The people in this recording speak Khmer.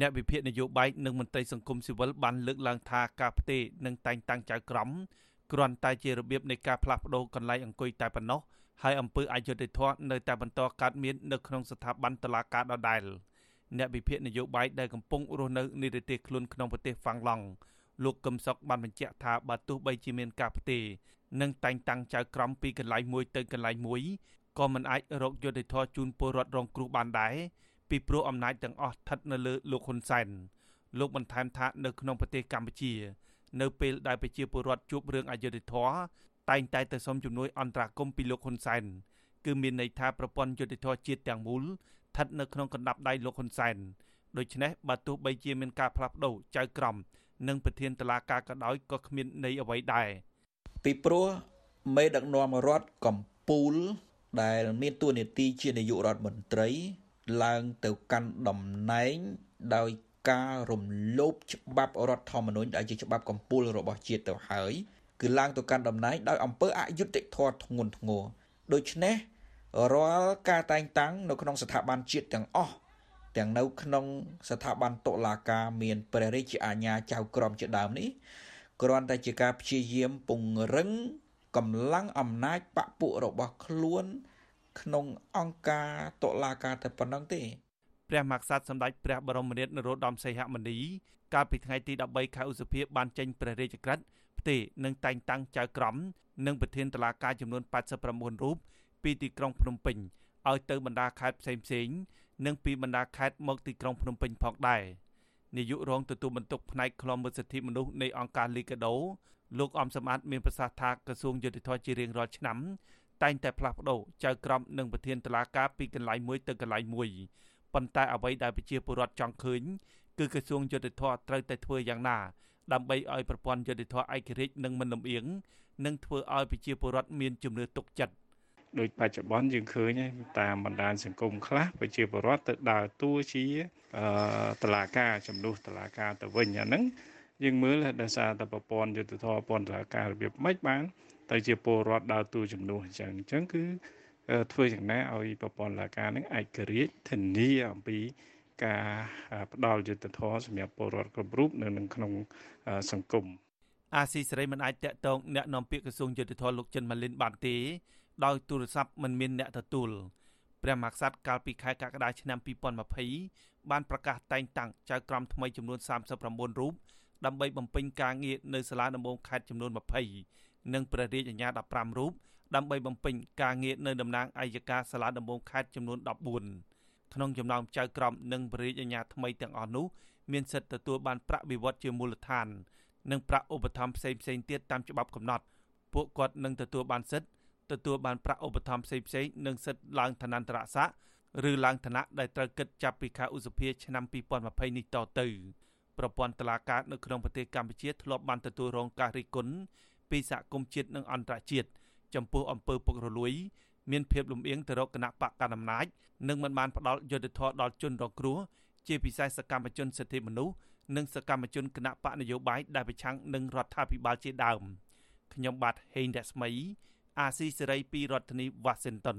អ្នកវិភាគនយោបាយនិងមន្ត្រីសង្គមស៊ីវិលបានលើកឡើងថាការផ្ទេរនិងតែងតាំងចៅក្រមគ្រាន់តែជារបៀបនៃការផ្លាស់ប្តូរកន្លែងអង្គុយតែប៉ុណ្ណោះហើយអំពើអយុត្តិធម៌នៅតែបន្តកើតមាននៅក្នុងស្ថាប័នតុលាការដដែលអ្នកវិភាគនយោបាយដែលកំពុងរស់នៅនិរទេសខ្លួនក្នុងប្រទេសហ្វាំងឡង់លោកកឹមសុខបានបញ្ជាក់ថាបើទោះបីជាមានការផ្ទេរនិងតែងតាំងចៅក្រមពីកន្លែងមួយទៅកន្លែងមួយក៏មិនអាចរកយុត្តិធម៌ជូនពលរដ្ឋរងគ្រោះបានដែរ ពីព្រោះអំណាចទាំងអស់ស្ថិតនៅលើលោកហ៊ុនសែនលោកបន្ថែមថានៅក្នុងប្រទេសកម្ពុជា នៅពេលដែលប្រជាពលរដ្ឋជួបរឿងអយុត្តិធម៌តែងតែទៅសុំជំនួយអន្តរាគមន៍ពីលោកហ៊ុនសែនគឺមានន័យថាប្រព័ន្ធយុត្តិធម៌ជាតិទាំងមូលស្ថិតនៅក្នុងកណ្ដាប់ដៃលោកហ៊ុនសែនដូច្នេះបើទោះបីជាមានការផ្លាស់ប្ដូរចៅក្រមនិងប្រធានតឡាការក៏ដោយក៏គ្មានន័យអ្វីដែរពីព្រោះមេដឹកនាំរដ្ឋកម្ពុជាដែលមានតួនាទីជានាយករដ្ឋមន្ត្រី ឡើងទៅកាន់តំណែងដោយការរំលោភច្បាប់រដ្ឋធម្មនុញ្ញដែលជាច្បាប់កម្ពុជារបស់ជាតិទៅហើយគឺឡើងទៅកាន់តំណែងដោយអំពើអយុត្តិធម៌ធ្ងន់ធ្ងរដូច្នេះរាល់ការតែងតាំងនៅក្នុងស្ថាប័នជាតិទាំងអស់ទាំងនៅក្នុងស្ថាប័នតុលាការមានព្រះរាជាអាជ្ញាចៅក្រមជាដើមនេះគ្រាន់តែជាការព្យាយាមពង្រឹងកម្លាំងអំណាចបពុរបស់ខ្លួន ក្នុងអង្គការតុលាការតែប៉ុណ្ណឹងទេព្រះមហាក្សត្រសម្ដេចព្រះបរមនាថនរោត្តមសីហមុនីកាលពីថ្ងៃទី13ខែឧសភាបានចេញព្រះរាជក្រឹត្យផ្ទេរនិងតែងតាំងចៅក្រមនិងប្រធានតុលាការចំនួន89រូបពីទីក្រុងភ្នំពេញឲ្យទៅបណ្ដាខេត្តផ្សេងផ្សេងនិងពីបណ្ដាខេត្តមកទីក្រុងភ្នំពេញផងដែរនាយករងទទួលបន្ទុកផ្នែកខ្លំមើលសិទ្ធិមនុស្សនៃអង្គការលីកាដូលោកអំសម្បត្តិមានប្រសាសន៍ថាក្រសួងយុតិធធជារៀងរាល់ឆ្នាំ តែងតែផ្លាស់ប្ដូរចៅក្រមនិងប្រធានតុលាការពីកន្លែងមួយទៅកន្លែងមួយប៉ុន្តែអ្វីដែលប្រជាពលរដ្ឋចង់ឃើញគឺក្រសួងយុតិធធត្រូវតែធ្វើយ៉ាងណាដើម្បីឲ្យប្រព័ន្ធយុតិធធឯករាជ្យនិងមិនលំអៀងនិងធ្វើឲ្យប្រជាពលរដ្ឋមានជំនឿទុកចិត្តដូចបច្ចុប្បន្នយើងឃើញតាមបណ្ដាញសង្គមខ្លះប្រជាពលរដ្ឋទៅដើរតួជាតឡាការចំនួនតឡាការទៅវិញអាហ្នឹងយើងមើលដោយសារតែប្រព័ន្ធយុទ្ធធរពន្ធរាការរបៀបម៉េចបាន ទៅជាពលរដ្ឋដើរតួចំនួនអញ្ចឹងអញ្ចឹងគឺធ្វើយ៉ាងណាឲ្យប្រព័ន្ធរាការនឹងឯករាជ្យធានាអំពីការផ្ដល់យុទ្ធធរសម្រាប់ពលរដ្ឋគ្រប់រូបនៅក្នុងសង្គមអាស៊ីសេរីមិនអាចតាក់ទងអ្នកនាំពាក្យក្រសួងយុទ្ធភ័ពលោកចិនម៉ាលីនបានទេដោយទូរស័ព្ទមិនមានអ្នកទទួលព្រះមហាក្សត្រកាលពីខែកក្កដាឆ្នាំ2020បានប្រកាសតែងតាំងចៅក្រមថ្មីចំនួន39រូបដើម្បីបំពេញការងារនៅសាលាដំបងខេត្តចំនួន20និងព្រះរាជអាជ្ញា15រូបដើម្បីបំពេញការងារនៅតំណាងអัยការសាលាដំបងខេត្តចំនួន14ក្នុងចំណោមចៅក្រមនិងព្រះរាជអាជ្ញាថ្មីទាំងអស់នោះមានសិទ្ធិទទួលបានប្រាក់បៀវត្សជាមូលដ្ឋាន និងប្រាក់ឧបត្ថម្ភផ្សេងៗទៀតតាមច្បាប់កំណត់ ពួកគាត់នឹងទទួលបានសិទ្ធិទទួលបានប្រាក់ឧបត្ថម្ភផ្សេងៗនិងសិទ្ធិឡើងឋានន្តរស័ក្តិឬឡើងឋានៈដែលត្រូវគិតចាប់ពីខែឧសភាឆ្នាំ2020នេះតទៅប្រព័ន្ធតុលាការនៅក្នុងប្រទេសកម្ពុជាធ្លាប់បានទទួលរងការរិះគន់ ពីសហគមន៍ជាតិនិងអន្តរជាតិចំពោះអំពើពុករលួយ មានភាពលំអៀងទៅរកគណៈបកកណ្ដាលអំណាចនិងមិនបានផ្ដល់យុត្តិធម៌ដល់ជនរងគ្រោះជាពិសេសសកម្មជនសិទ្ធិមនុស្សនិងសកម្មជនគណៈបកនយោបាយដែលប្រឆាំងនឹងរដ្ឋាភិបាលជាដើមខ្ញុំបាទហេងរស្មី អាស៊ីសេរីពីរដ្ឋធានី Washington